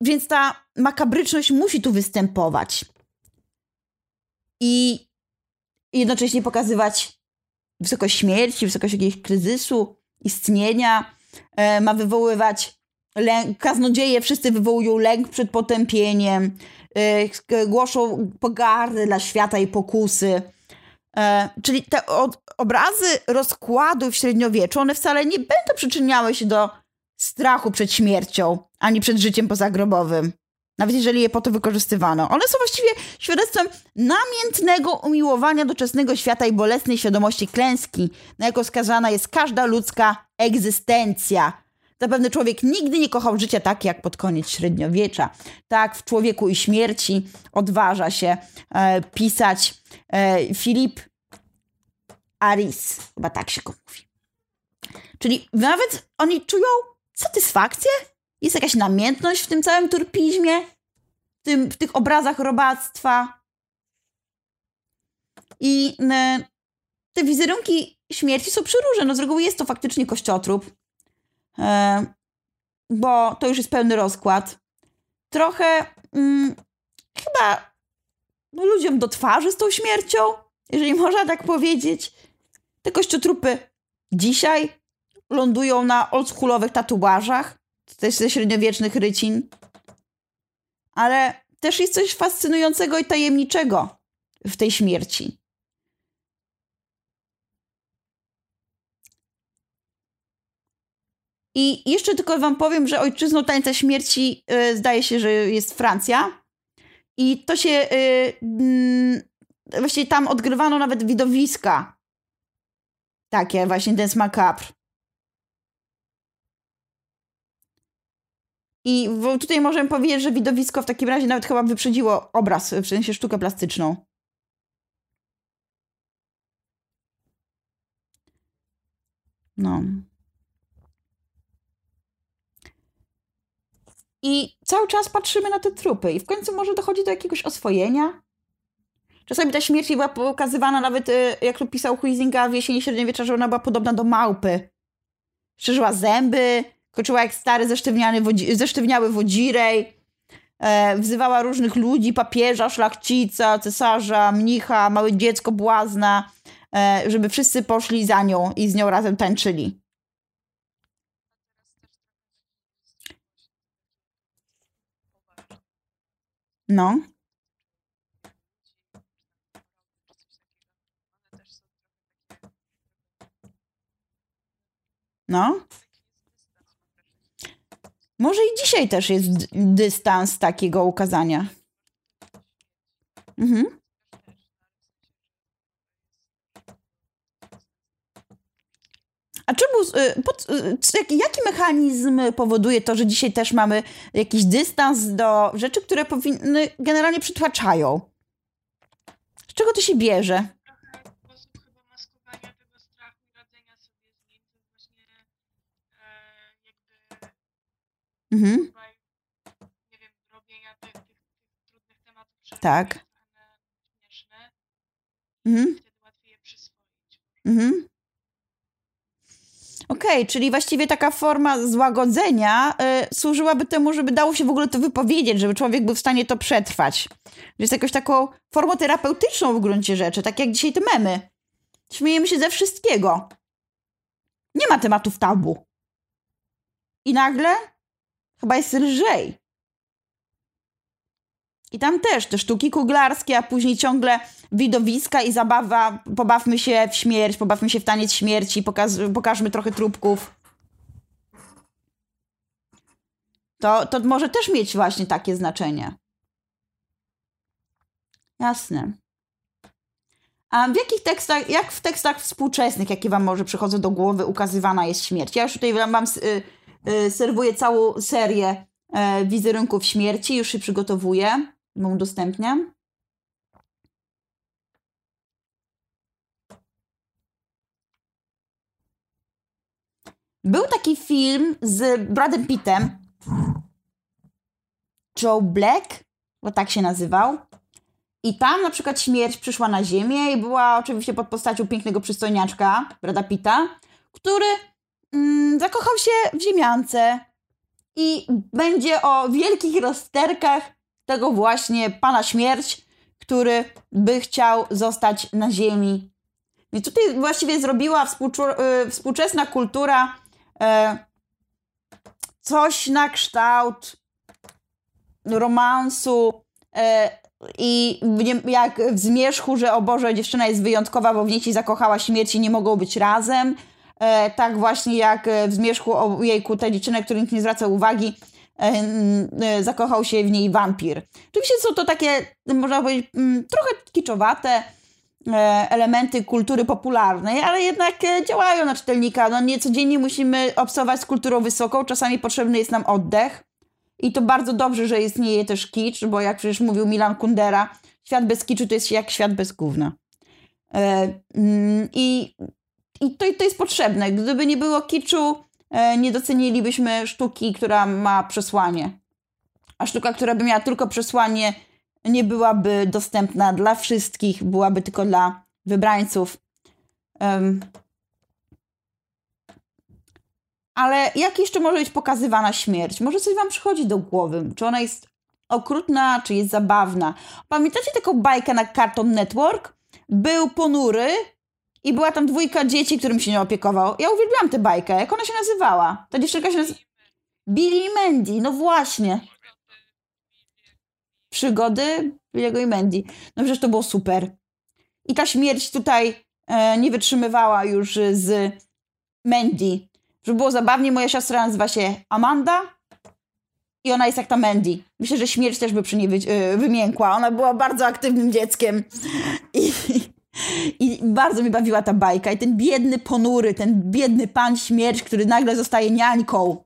więc ta makabryczność musi tu występować i jednocześnie pokazywać wysokość śmierci, wysokość jakiegoś kryzysu, istnienia. E, ma wywoływać lęk, kaznodzieje wszyscy wywołują lęk przed potępieniem, e, głoszą pogardę dla świata i pokusy. E, czyli te obrazy rozkładu w średniowieczu, one wcale nie będą przyczyniały się do strachu przed śmiercią, ani przed życiem pozagrobowym nawet jeżeli je po to wykorzystywano. One są właściwie świadectwem namiętnego umiłowania doczesnego świata i bolesnej świadomości klęski, na jaką skazana jest każda ludzka egzystencja. Zapewne człowiek nigdy nie kochał życia tak jak pod koniec średniowiecza. Tak w Człowieku i Śmierci odważa się e, pisać e, Filip Aris. Chyba tak się go mówi. Czyli nawet oni czują satysfakcję jest jakaś namiętność w tym całym turpizmie, w, tym, w tych obrazach robactwa. I te wizerunki śmierci są przeróżne. No z reguły jest to faktycznie kościotrup, e, bo to już jest pełny rozkład. Trochę mm, chyba no, ludziom do twarzy z tą śmiercią, jeżeli można tak powiedzieć. Te kościotrupy dzisiaj lądują na oldschoolowych tatuażach też ze średniowiecznych rycin. Ale też jest coś fascynującego i tajemniczego w tej śmierci. I jeszcze tylko wam powiem, że ojczyzną tańca śmierci yy, zdaje się, że jest Francja. I to się yy, yy, właściwie tam odgrywano nawet widowiska. Takie właśnie Dance Macabre. I tutaj możemy powiedzieć, że widowisko w takim razie nawet chyba wyprzedziło obraz, w sensie sztukę plastyczną. No. I cały czas patrzymy na te trupy i w końcu może dochodzi do jakiegoś oswojenia. Czasami ta śmierć była pokazywana nawet, y, jak to pisał Huizinga w jesieni średniowiecza, że ona była podobna do małpy. Szerzyła zęby, Koczyła jak stary zesztywniany wodzi zesztywniały wodzirej. E, wzywała różnych ludzi, papieża, szlachcica, cesarza, mnicha, małe dziecko, błazna, e, żeby wszyscy poszli za nią i z nią razem tańczyli. No. No. Może i dzisiaj też jest dystans takiego ukazania. Mhm. A czemu, y, y, jaki mechanizm powoduje to, że dzisiaj też mamy jakiś dystans do rzeczy, które powinny generalnie przytłaczają? Z czego to się bierze? Mhm. nie wiem, robienia tych, tych, tych trudnych tematów tak. śmieszne. Mhm. Wtedy łatwiej je przyswoić. Mhm. Okej, okay, czyli właściwie taka forma złagodzenia y, służyłaby temu, żeby dało się w ogóle to wypowiedzieć, żeby człowiek był w stanie to przetrwać. Jest jakąś taką formą terapeutyczną w gruncie rzeczy, tak jak dzisiaj te memy. Śmiejemy się ze wszystkiego. Nie ma tematów tabu. I nagle chyba jest lżej. I tam też te sztuki kuglarskie, a później ciągle widowiska i zabawa. Pobawmy się w śmierć, pobawmy się w taniec śmierci, pokaz, pokażmy trochę trupków. To, to może też mieć właśnie takie znaczenie. Jasne. A w jakich tekstach, jak w tekstach współczesnych, jakie wam może przychodzą do głowy, ukazywana jest śmierć? Ja już tutaj mam y, Y, Y, serwuję całą serię e, wizerunków śmierci, już się przygotowuję, bo udostępniam. Był taki film z Bradem Pittem. Joe Black, bo tak się nazywał. I tam na przykład śmierć przyszła na ziemię i była oczywiście pod postacią pięknego przystojniaczka, Brada Pitta, który mm, zakochał się w ziemiance i będzie o wielkich rozterkach tego właśnie pana śmierć, który by chciał zostać na ziemi. I tutaj właściwie zrobiła y, współczesna kultura e, coś na kształt romansu e, i jak w zmierzchu, że o Boże, dziewczyna jest wyjątkowa, bo w niej się zakochała śmierć i nie mogą być razem. E, tak właśnie jak w zmierzchu o jejku, ta dziewczyna, która nikt nie zwraca uwagi, e, zakochał się w niej wampir. Oczywiście są to takie, można powiedzieć, trochę kiczowate elementy kultury popularnej, ale jednak działają na czytelnika. No nie codziennie musimy obsować z kulturą wysoką, czasami potrzebny jest nam oddech. I to bardzo dobrze, że istnieje też kicz, bo jak przecież mówił Milan Kundera, świat bez kiczu to jest jak świat bez gówna. E, mm, I, i to, to jest potrzebne. Gdyby nie było kiczu, e, nie docenilibyśmy sztuki, która ma przesłanie. A sztuka, która by miała tylko przesłanie, nie byłaby dostępna dla wszystkich, byłaby tylko dla wybrańców. Ale jak jeszcze może być pokazywana śmierć? Może coś wam przychodzi do głowy? Czy ona jest okrutna, czy jest zabawna? Pamiętacie taką bajkę na Cartoon Network? Był ponury i była tam dwójka dzieci, którym się nie opiekował. Ja uwielbiałam tę bajkę. Jak ona się nazywała? Ta dziewczynka się nazywała... Billy i Mandy, no właśnie. Przygody Billy'ego i Mandy. No przecież to było super. I ta śmierć tutaj e, nie wytrzymywała już z Mandy. Żeby było zabawnie, moja siostra nazywa się Amanda i ona jest jak ta Mandy. Myślę, że śmierć też by przy niej wy, yy, wymiękła. Ona była bardzo aktywnym dzieckiem i, i bardzo mi bawiła ta bajka. I ten biedny ponury, ten biedny pan śmierć, który nagle zostaje niańką.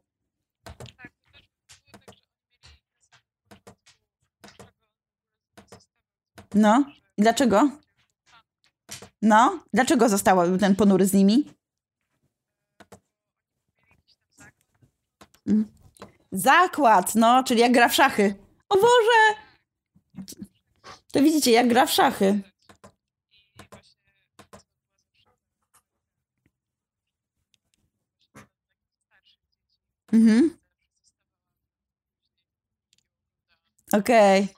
No, i dlaczego? No, dlaczego został ten ponury z nimi? Zakład, no, czyli jak gra w szachy. O Boże! To widzicie, jak gra w szachy. Mhm. Okej. Okay.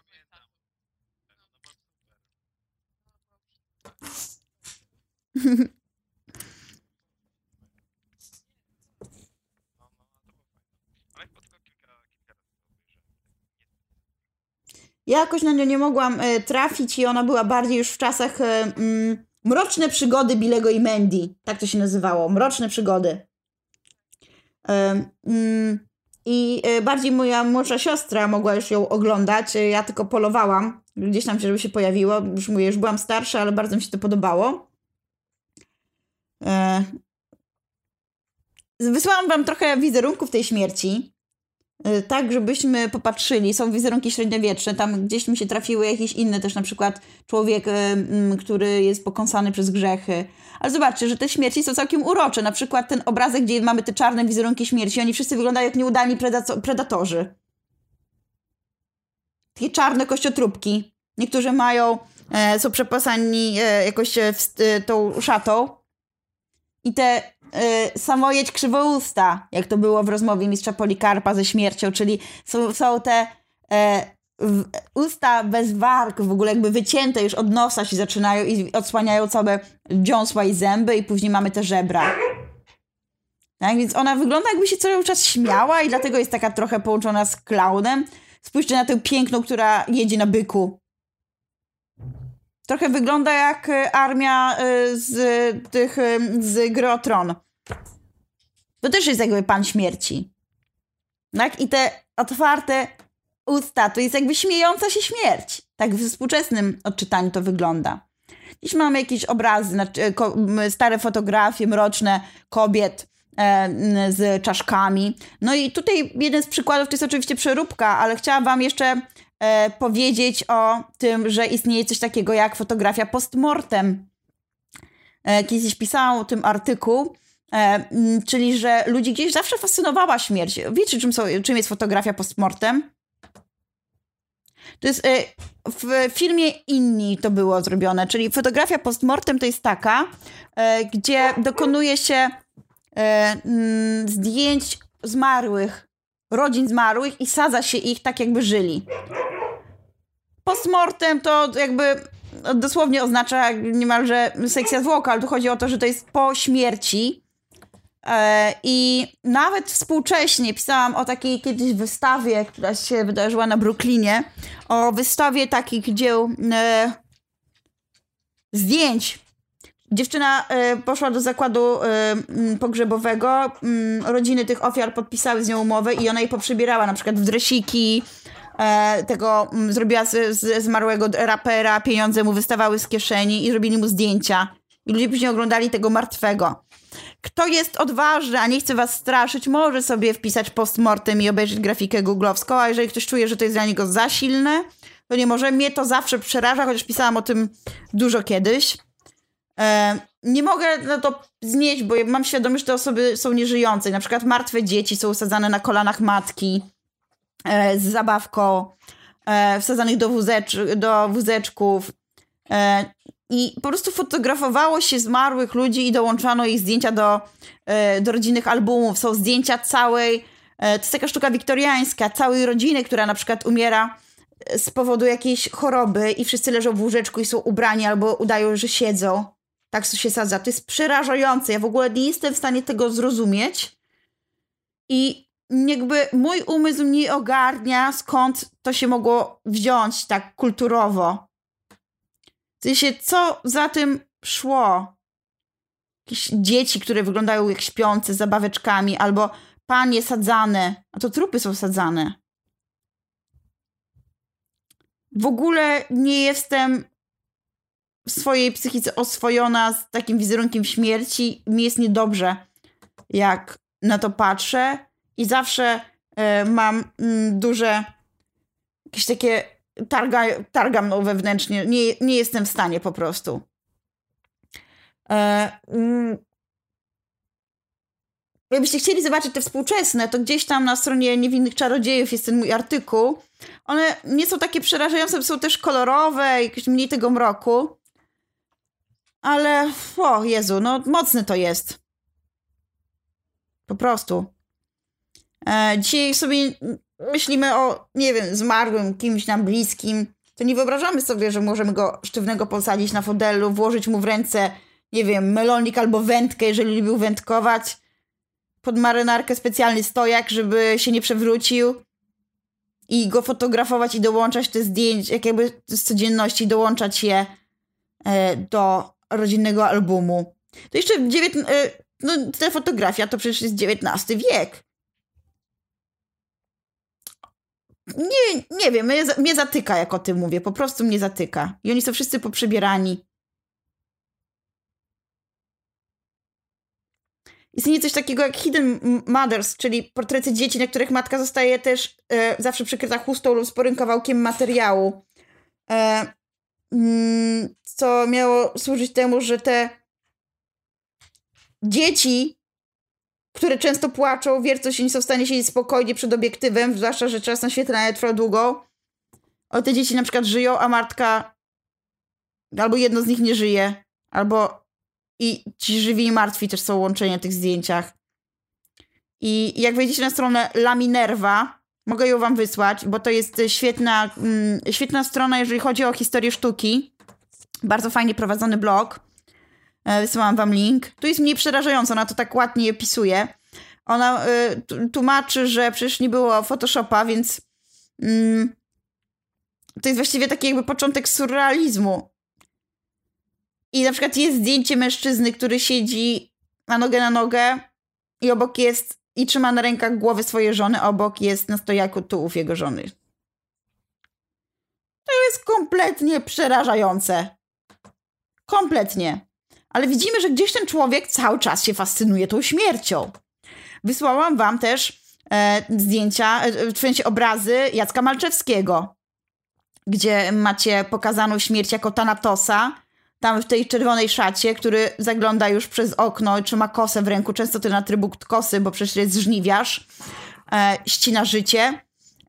Ja jakoś na nią nie mogłam e, trafić i ona była bardziej już w czasach mm, Mroczne przygody Bilego i Mandy. Tak to się nazywało. Mroczne przygody. Mm, I e, bardziej moja młodsza siostra mogła już ją oglądać. E, ja tylko polowałam. Gdzieś tam się, żeby się pojawiło. Już mówię, już byłam starsza, ale bardzo mi się to podobało. E, wysłałam wam trochę wizerunków tej śmierci. Y, tak, żebyśmy popatrzyli. Są wizerunki średniowieczne, tam gdzieś mi się trafiły jakieś inne też, na przykład człowiek, y, mm, który jest pokąsany przez grzechy. Ale zobaczcie, że te śmierci są całkiem urocze. Na przykład ten obrazek, gdzie mamy te czarne wizerunki śmierci, oni wszyscy wyglądają jak nieudani predatorzy. Takie czarne kościotrupki. Niektórzy mają, e, są przepasani e, jakoś e, w, tą szatą. I te y, samojedź krzywousta, jak to było w rozmowie mistrza Polikarpa ze śmiercią, czyli są, są te w, usta bez warg, w ogóle jakby wycięte już od nosa się zaczynają i odsłaniają całe dziąsła i zęby i później mamy te żebra. Tak, więc ona wygląda jakby się cały czas śmiała i dlatego jest taka trochę połączona z klaunem. Spójrzcie na tę piękną, która jedzie na byku. Trochę wygląda jak e, armia e, z tych, e, z Grotron. To też jest jakby pan śmierci. Tak? I te otwarte usta, to jest jakby śmiejąca się śmierć. Tak w współczesnym odczytaniu to wygląda. Dziś mamy jakieś obrazy, stare fotografie mroczne kobiet z czaszkami. No i tutaj jeden z przykładów to jest oczywiście przeróbka, ale chciałam wam jeszcze e, powiedzieć o tym, że istnieje coś takiego jak fotografia postmortem. E, kiedyś pisałam o tym artykuł E, czyli, że ludzi gdzieś zawsze fascynowała śmierć. Wiecie, czym, są, czym jest fotografia postmortem? To jest e, w filmie Inni to było zrobione, czyli fotografia postmortem to jest taka, e, gdzie dokonuje się e, zdjęć zmarłych, rodzin zmarłych i sadza się ich tak, jakby żyli. Postmortem to jakby dosłownie oznacza niemalże sekcja zwłoka, ale tu chodzi o to, że to jest po śmierci. I nawet współcześnie pisałam o takiej kiedyś wystawie, która się wydarzyła na Brooklynie, o wystawie takich dzieł e, zdjęć. Dziewczyna e, poszła do zakładu e, pogrzebowego, rodziny tych ofiar podpisały z nią umowę i ona jej poprzybierała na przykład w dresiki, e, tego zrobiła z, z zmarłego rapera, pieniądze mu wystawały z kieszeni i robili mu zdjęcia. I ludzie później oglądali tego martwego. Kto jest odważny, a nie chce was straszyć, może sobie wpisać postmortem i obejrzeć grafikę googlowską, a jeżeli ktoś czuje, że to jest dla niego za silne, to nie może. Mnie to zawsze przeraża, chociaż pisałam o tym dużo kiedyś. E, nie mogę na to znieść, bo mam świadomość, że te osoby są nieżyjące. Na przykład martwe dzieci są usadzane na kolanach matki e, z zabawką, e, wsadzanych do, wózecz, do wózeczków. I po prostu fotografowało się zmarłych ludzi i dołączano ich zdjęcia do, do rodzinnych albumów. Są zdjęcia całej, to jest taka sztuka wiktoriańska, całej rodziny, która na przykład umiera z powodu jakiejś choroby i wszyscy leżą w łóżeczku i są ubrani albo udają, że siedzą. Tak się sadza. To jest przerażające. Ja w ogóle nie jestem w stanie tego zrozumieć. I jakby mój umysł nie ogarnia, skąd to się mogło wziąć tak kulturowo. W sensie, co za tym szło? Jakieś dzieci, które wyglądają jak śpiące z zabaweczkami, albo panie sadzane, a to trupy są sadzane. W ogóle nie jestem swojej psychice oswojona z takim wizerunkiem śmierci. Mi jest niedobrze, jak na to patrzę i zawsze y, mam y, duże jakieś takie targa, targam no wewnętrznie. Nie, nie jestem w stanie po prostu. E, mm, Jakbyście chcieli zobaczyć te współczesne, to gdzieś tam na stronie Niewinnych Czarodziejów jest ten mój artykuł. One nie są takie przerażające, są też kolorowe, jakieś mniej tego mroku. Ale, o Jezu, no mocny to jest. Po prostu. E, dzisiaj sobie myślimy o, nie wiem, zmarłym, kimś nam bliskim, to nie wyobrażamy sobie, że możemy go sztywnego posadzić na fotelu, włożyć mu w ręce, nie wiem, melonik albo wędkę, jeżeli lubił wędkować, pod marynarkę specjalny stojak, żeby się nie przewrócił i go fotografować i dołączać te zdjęcia, jak jakby z codzienności, dołączać je e, do rodzinnego albumu. To jeszcze dziewiętn- e, no, ta fotografia to przecież jest XIX wiek. Nie, nie wiem, mnie, mnie zatyka, jak o tym mówię. Po prostu mnie zatyka. I oni są wszyscy poprzebierani. Istnieje coś takiego jak Hidden Mothers, czyli portrety dzieci, na których matka zostaje też e, zawsze przykryta chustą lub sporym kawałkiem materiału. E, co miało służyć temu, że te dzieci które często płaczą, wiercą się, nie są w stanie siedzieć spokojnie przed obiektywem, zwłaszcza, że czas naświetlania trwa długo. O te dzieci na przykład żyją, a Martka albo jedno z nich nie żyje, albo i ci żywi i martwi też są łączenia w tych zdjęciach. I jak wejdziecie na stronę Laminerva, mogę ją wam wysłać, bo to jest świetna, mm, świetna strona, jeżeli chodzi o historię sztuki. Bardzo fajnie prowadzony blog. E, wysyłam wam link. Tu jest mniej przerażająca, ona to tak ładnie opisuje. Ona y, tłumaczy, że przecież nie było Photoshopa, więc mm, to jest właściwie taki jakby początek surrealizmu. I na przykład jest zdjęcie mężczyzny, który siedzi na nogę na nogę i obok jest i trzyma na rękach głowy swojej żony, obok jest na stojaku tułów jego żony. To jest kompletnie przerażające. Kompletnie ale widzimy, że gdzieś ten człowiek cały czas się fascynuje tą śmiercią. Wysłałam wam też e, zdjęcia, e, w sensie obrazy Jacka Malczewskiego, gdzie macie pokazaną śmierć jako Tanatosa, tam w tej czerwonej szacie, który zagląda już przez okno, trzyma kosę w ręku, często ten atrybut kosy, bo przecież jest żniwiarz, e, ścina życie,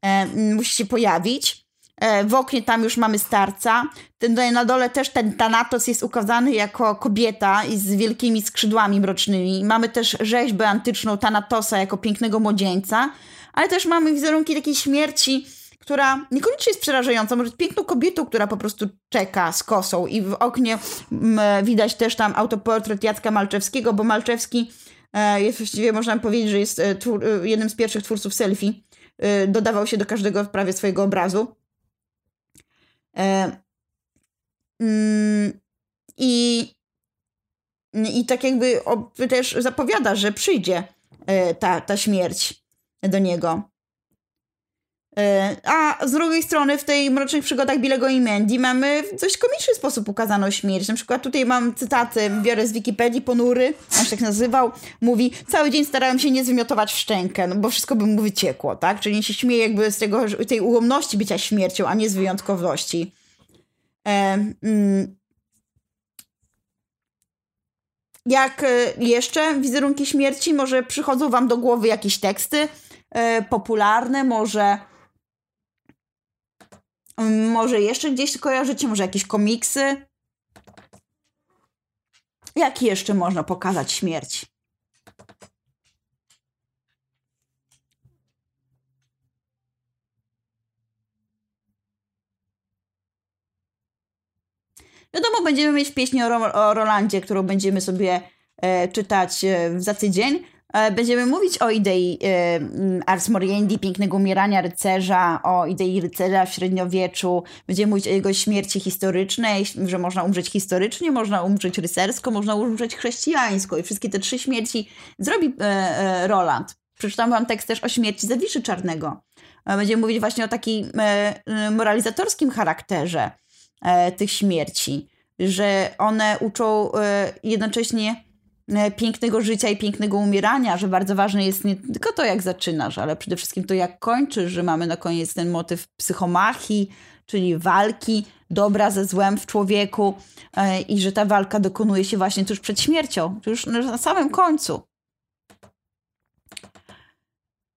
e, musi się pojawić. E, w oknie tam już mamy starca. Ten, na dole też ten Thanatos jest ukazany jako kobieta i z wielkimi skrzydłami mrocznymi. Mamy też rzeźbę antyczną Thanatosa jako pięknego młodzieńca, ale też mamy wizerunki takiej śmierci, która niekoniecznie jest przerażająca, może jest piękną kobietą, która po prostu czeka z kosą i w oknie m, widać też tam autoportret Jacka Malczewskiego, bo Malczewski e, jest właściwie, można powiedzieć, że jest e, e, jednym z pierwszych twórców selfie. Dodawał się do każdego prawie swojego obrazu. Mm, I, I tak jakby też zapowiada, że przyjdzie ta, ta śmierć do niego. E, a z drugiej strony w tej Mrocznych Przygodach Bilego i Mandy mamy w dość komiczny sposób ukazaną śmierć. Na przykład tutaj mam cytaty, biorę z Wikipedii, ponury, on się tak nazywał, mówi, cały dzień starałem się nie zwymiotować w szczękę, no bo wszystko by mu wyciekło, tak? Czyli się śmieje jakby z tego, tej ułomności bycia śmiercią, a nie z wyjątkowości. E, mm, jak e, jeszcze wizerunki śmierci, może przychodzą wam do głowy jakieś teksty e, popularne, może może jeszcze gdzieś kojarzycie, może jakieś komiksy? Jak jeszcze można pokazać śmierć? Wiadomo, będziemy mieć Ro o Rolandzie, którą będziemy sobie e, czytać e, za tydzień. E, będziemy mówić o idei e, Ars Moriendi, pięknego umierania rycerza, o idei rycerza w średniowieczu. Będziemy mówić o jego śmierci historycznej, że można umrzeć historycznie, można umrzeć rycersko, można umrzeć chrześcijańsko. I wszystkie te trzy śmierci zrobi e, Roland. Przeczytam wam tekst też o śmierci Zawiszy Czarnego. Będziemy mówić właśnie o takim moralizatorskim charakterze tych śmierci, że one uczą jednocześnie pięknego życia i pięknego umierania, że bardzo ważne jest nie tylko to, jak zaczynasz, ale przede wszystkim to, jak kończysz, że mamy na koniec ten motyw psychomachii, czyli walki dobra ze złem w człowieku e, i że ta walka dokonuje się właśnie tuż przed śmiercią, już na samym końcu.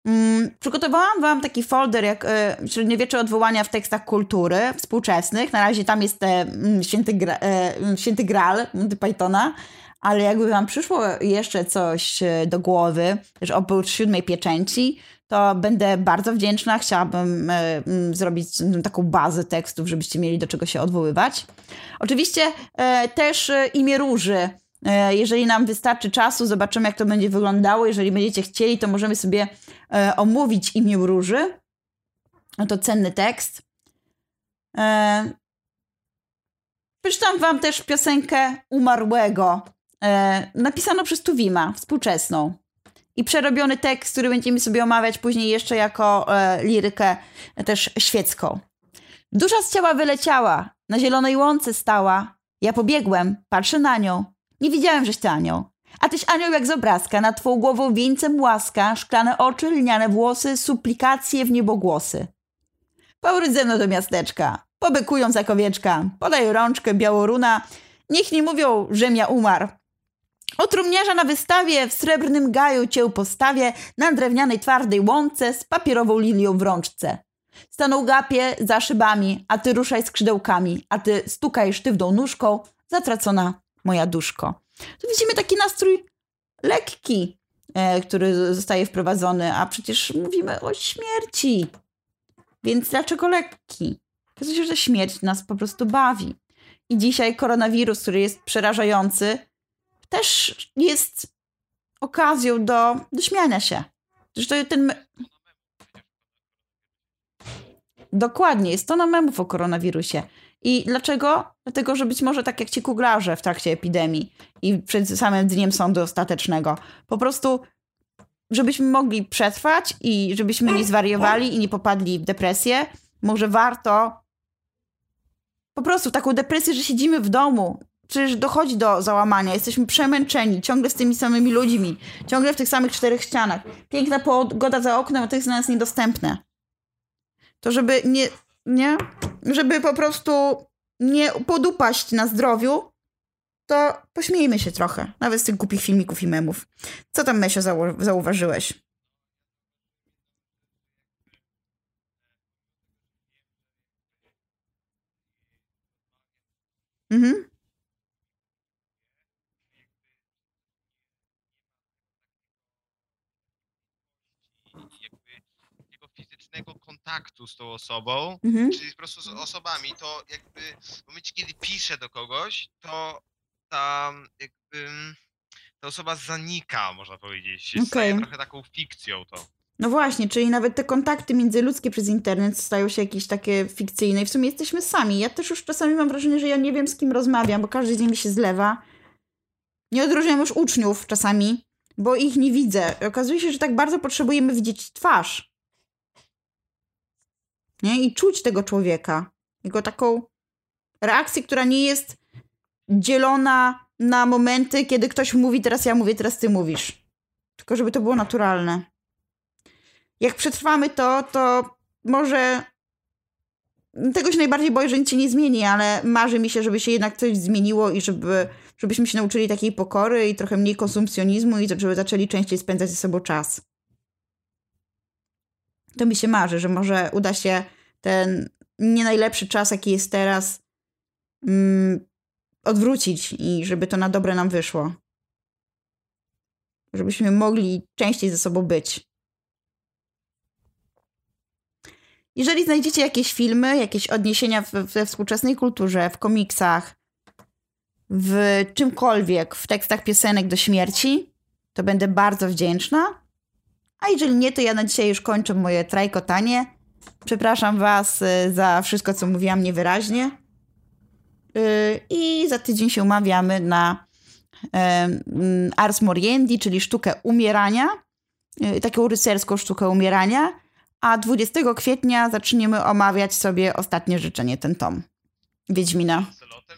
Mm, przygotowałam wam taki folder jak e, średniowiecze odwołania w tekstach kultury współczesnych. Na razie tam jest e, święty, gra, e, święty Graal Monty Pythona, ale jakby wam przyszło jeszcze coś e, do głowy, że oprócz siódmej pieczęci, to będę bardzo wdzięczna. Chciałabym e, zrobić taką bazę tekstów, żebyście mieli do czego się odwoływać. Oczywiście e, też imię róży. Jeżeli nam wystarczy czasu, zobaczymy, jak to będzie wyglądało. Jeżeli będziecie chcieli, to możemy sobie omówić imię róży. No to cenny tekst. Przeczytam wam też piosenkę umarłego e, napisano przez Tuwima, współczesną. I przerobiony tekst, który będziemy sobie omawiać później jeszcze jako e, lirykę też świecką. Dusza z ciała wyleciała, na zielonej łące stała. Ja pobiegłem, patrzę na nią. Nie widziałem, żeś ty anioł. A tyś anioł jak z obrazka, nad twą głową wieńcem łaska, szklane oczy, lniane włosy, suplikacje w niebogłosy. Powróć ze mną do miasteczka, pobykują za kowieczka, podaj rączkę białoruna, niech nie mówią, żem ja umarł, o na wystawie w srebrnym gaju cię postawię na drewnianej twardej łące z papierową lilią w rączce. Stanął gapie za szybami, a ty ruszaj skrzydełkami, a ty stukaj sztywną nóżką, zatracona moja duszko. Tu widzimy taki nastrój lekki, e, który zostaje wprowadzony, a przecież mówimy o śmierci. Więc dlaczego lekki? Okazuje się, że śmierć nas po prostu bawi. I dzisiaj koronawirus, który jest przerażający, też jest okazją do, do śmiania się. Zresztą ten... Dokładnie, jest to na memów o koronawirusie. I dlaczego? Dlatego, że być może tak jak ci kuglarze w trakcie epidemii i przed samym dniem sądu ostatecznego. Po prostu, żebyśmy mogli przetrwać i żebyśmy nie zwariowali i nie popadli w depresję, może warto po prostu taką depresję, że siedzimy w domu przecież dochodzi do załamania. Jesteśmy przemęczeni, ciągle z tymi samymi ludźmi, ciągle w tych samych czterech ścianach. Piękna pogoda za oknem, a to jest dla nas niedostępne. To żeby nie, nie, żeby po prostu nie podupaść na zdrowiu, to pośmiejmy się trochę, nawet z tych głupich filmików i memów. Co tam, Mesio, zau- zauważyłeś? Mhm. jakby takiego fizycznego kontaktu z tą osobą, Mhm. czyli po prostu z osobami, to jakby w momencie, kiedy piszę do kogoś, to ta jakby ta osoba zanika, można powiedzieć. Okej. trochę taką fikcją to. No właśnie, czyli nawet te kontakty międzyludzkie przez internet stają się jakieś takie fikcyjne i w sumie jesteśmy sami. Ja też już czasami mam wrażenie, że ja nie wiem z kim rozmawiam, bo każdy z nimi się zlewa. Nie odróżniam już uczniów czasami, bo ich nie widzę. Okazuje się, że tak bardzo potrzebujemy widzieć twarz. Nie? I czuć tego człowieka. Jego taką reakcję, która nie jest dzielona na momenty, kiedy ktoś mówi, teraz ja mówię, teraz ty mówisz. Tylko żeby to było naturalne jak przetrwamy to, to może tego się najbardziej boję, że nic się nie zmieni, ale marzy mi się, żeby się jednak coś zmieniło i żeby, żebyśmy się nauczyli takiej pokory i trochę mniej konsumpcjonizmu i żeby zaczęli częściej spędzać ze sobą czas. To mi się marzy, że może uda się ten nie najlepszy czas, jaki jest teraz, mm, odwrócić i żeby to na dobre nam wyszło. Żebyśmy mogli częściej ze sobą być. Jeżeli znajdziecie jakieś filmy, jakieś odniesienia we współczesnej kulturze, w komiksach, w czymkolwiek, w tekstach piosenek do śmierci, to będę bardzo wdzięczna. A jeżeli nie, to ja na dzisiaj już kończę moje trajkotanie. Przepraszam Was y, za wszystko, co mówiłam niewyraźnie. Y, I za tydzień się umawiamy na em, Ars Moriendi, czyli sztukę umierania, y, taką rycerską sztukę umierania. A 20 kwietnia zaczniemy omawiać sobie ostatnie życzenie, ten tom Wiedźmina. Że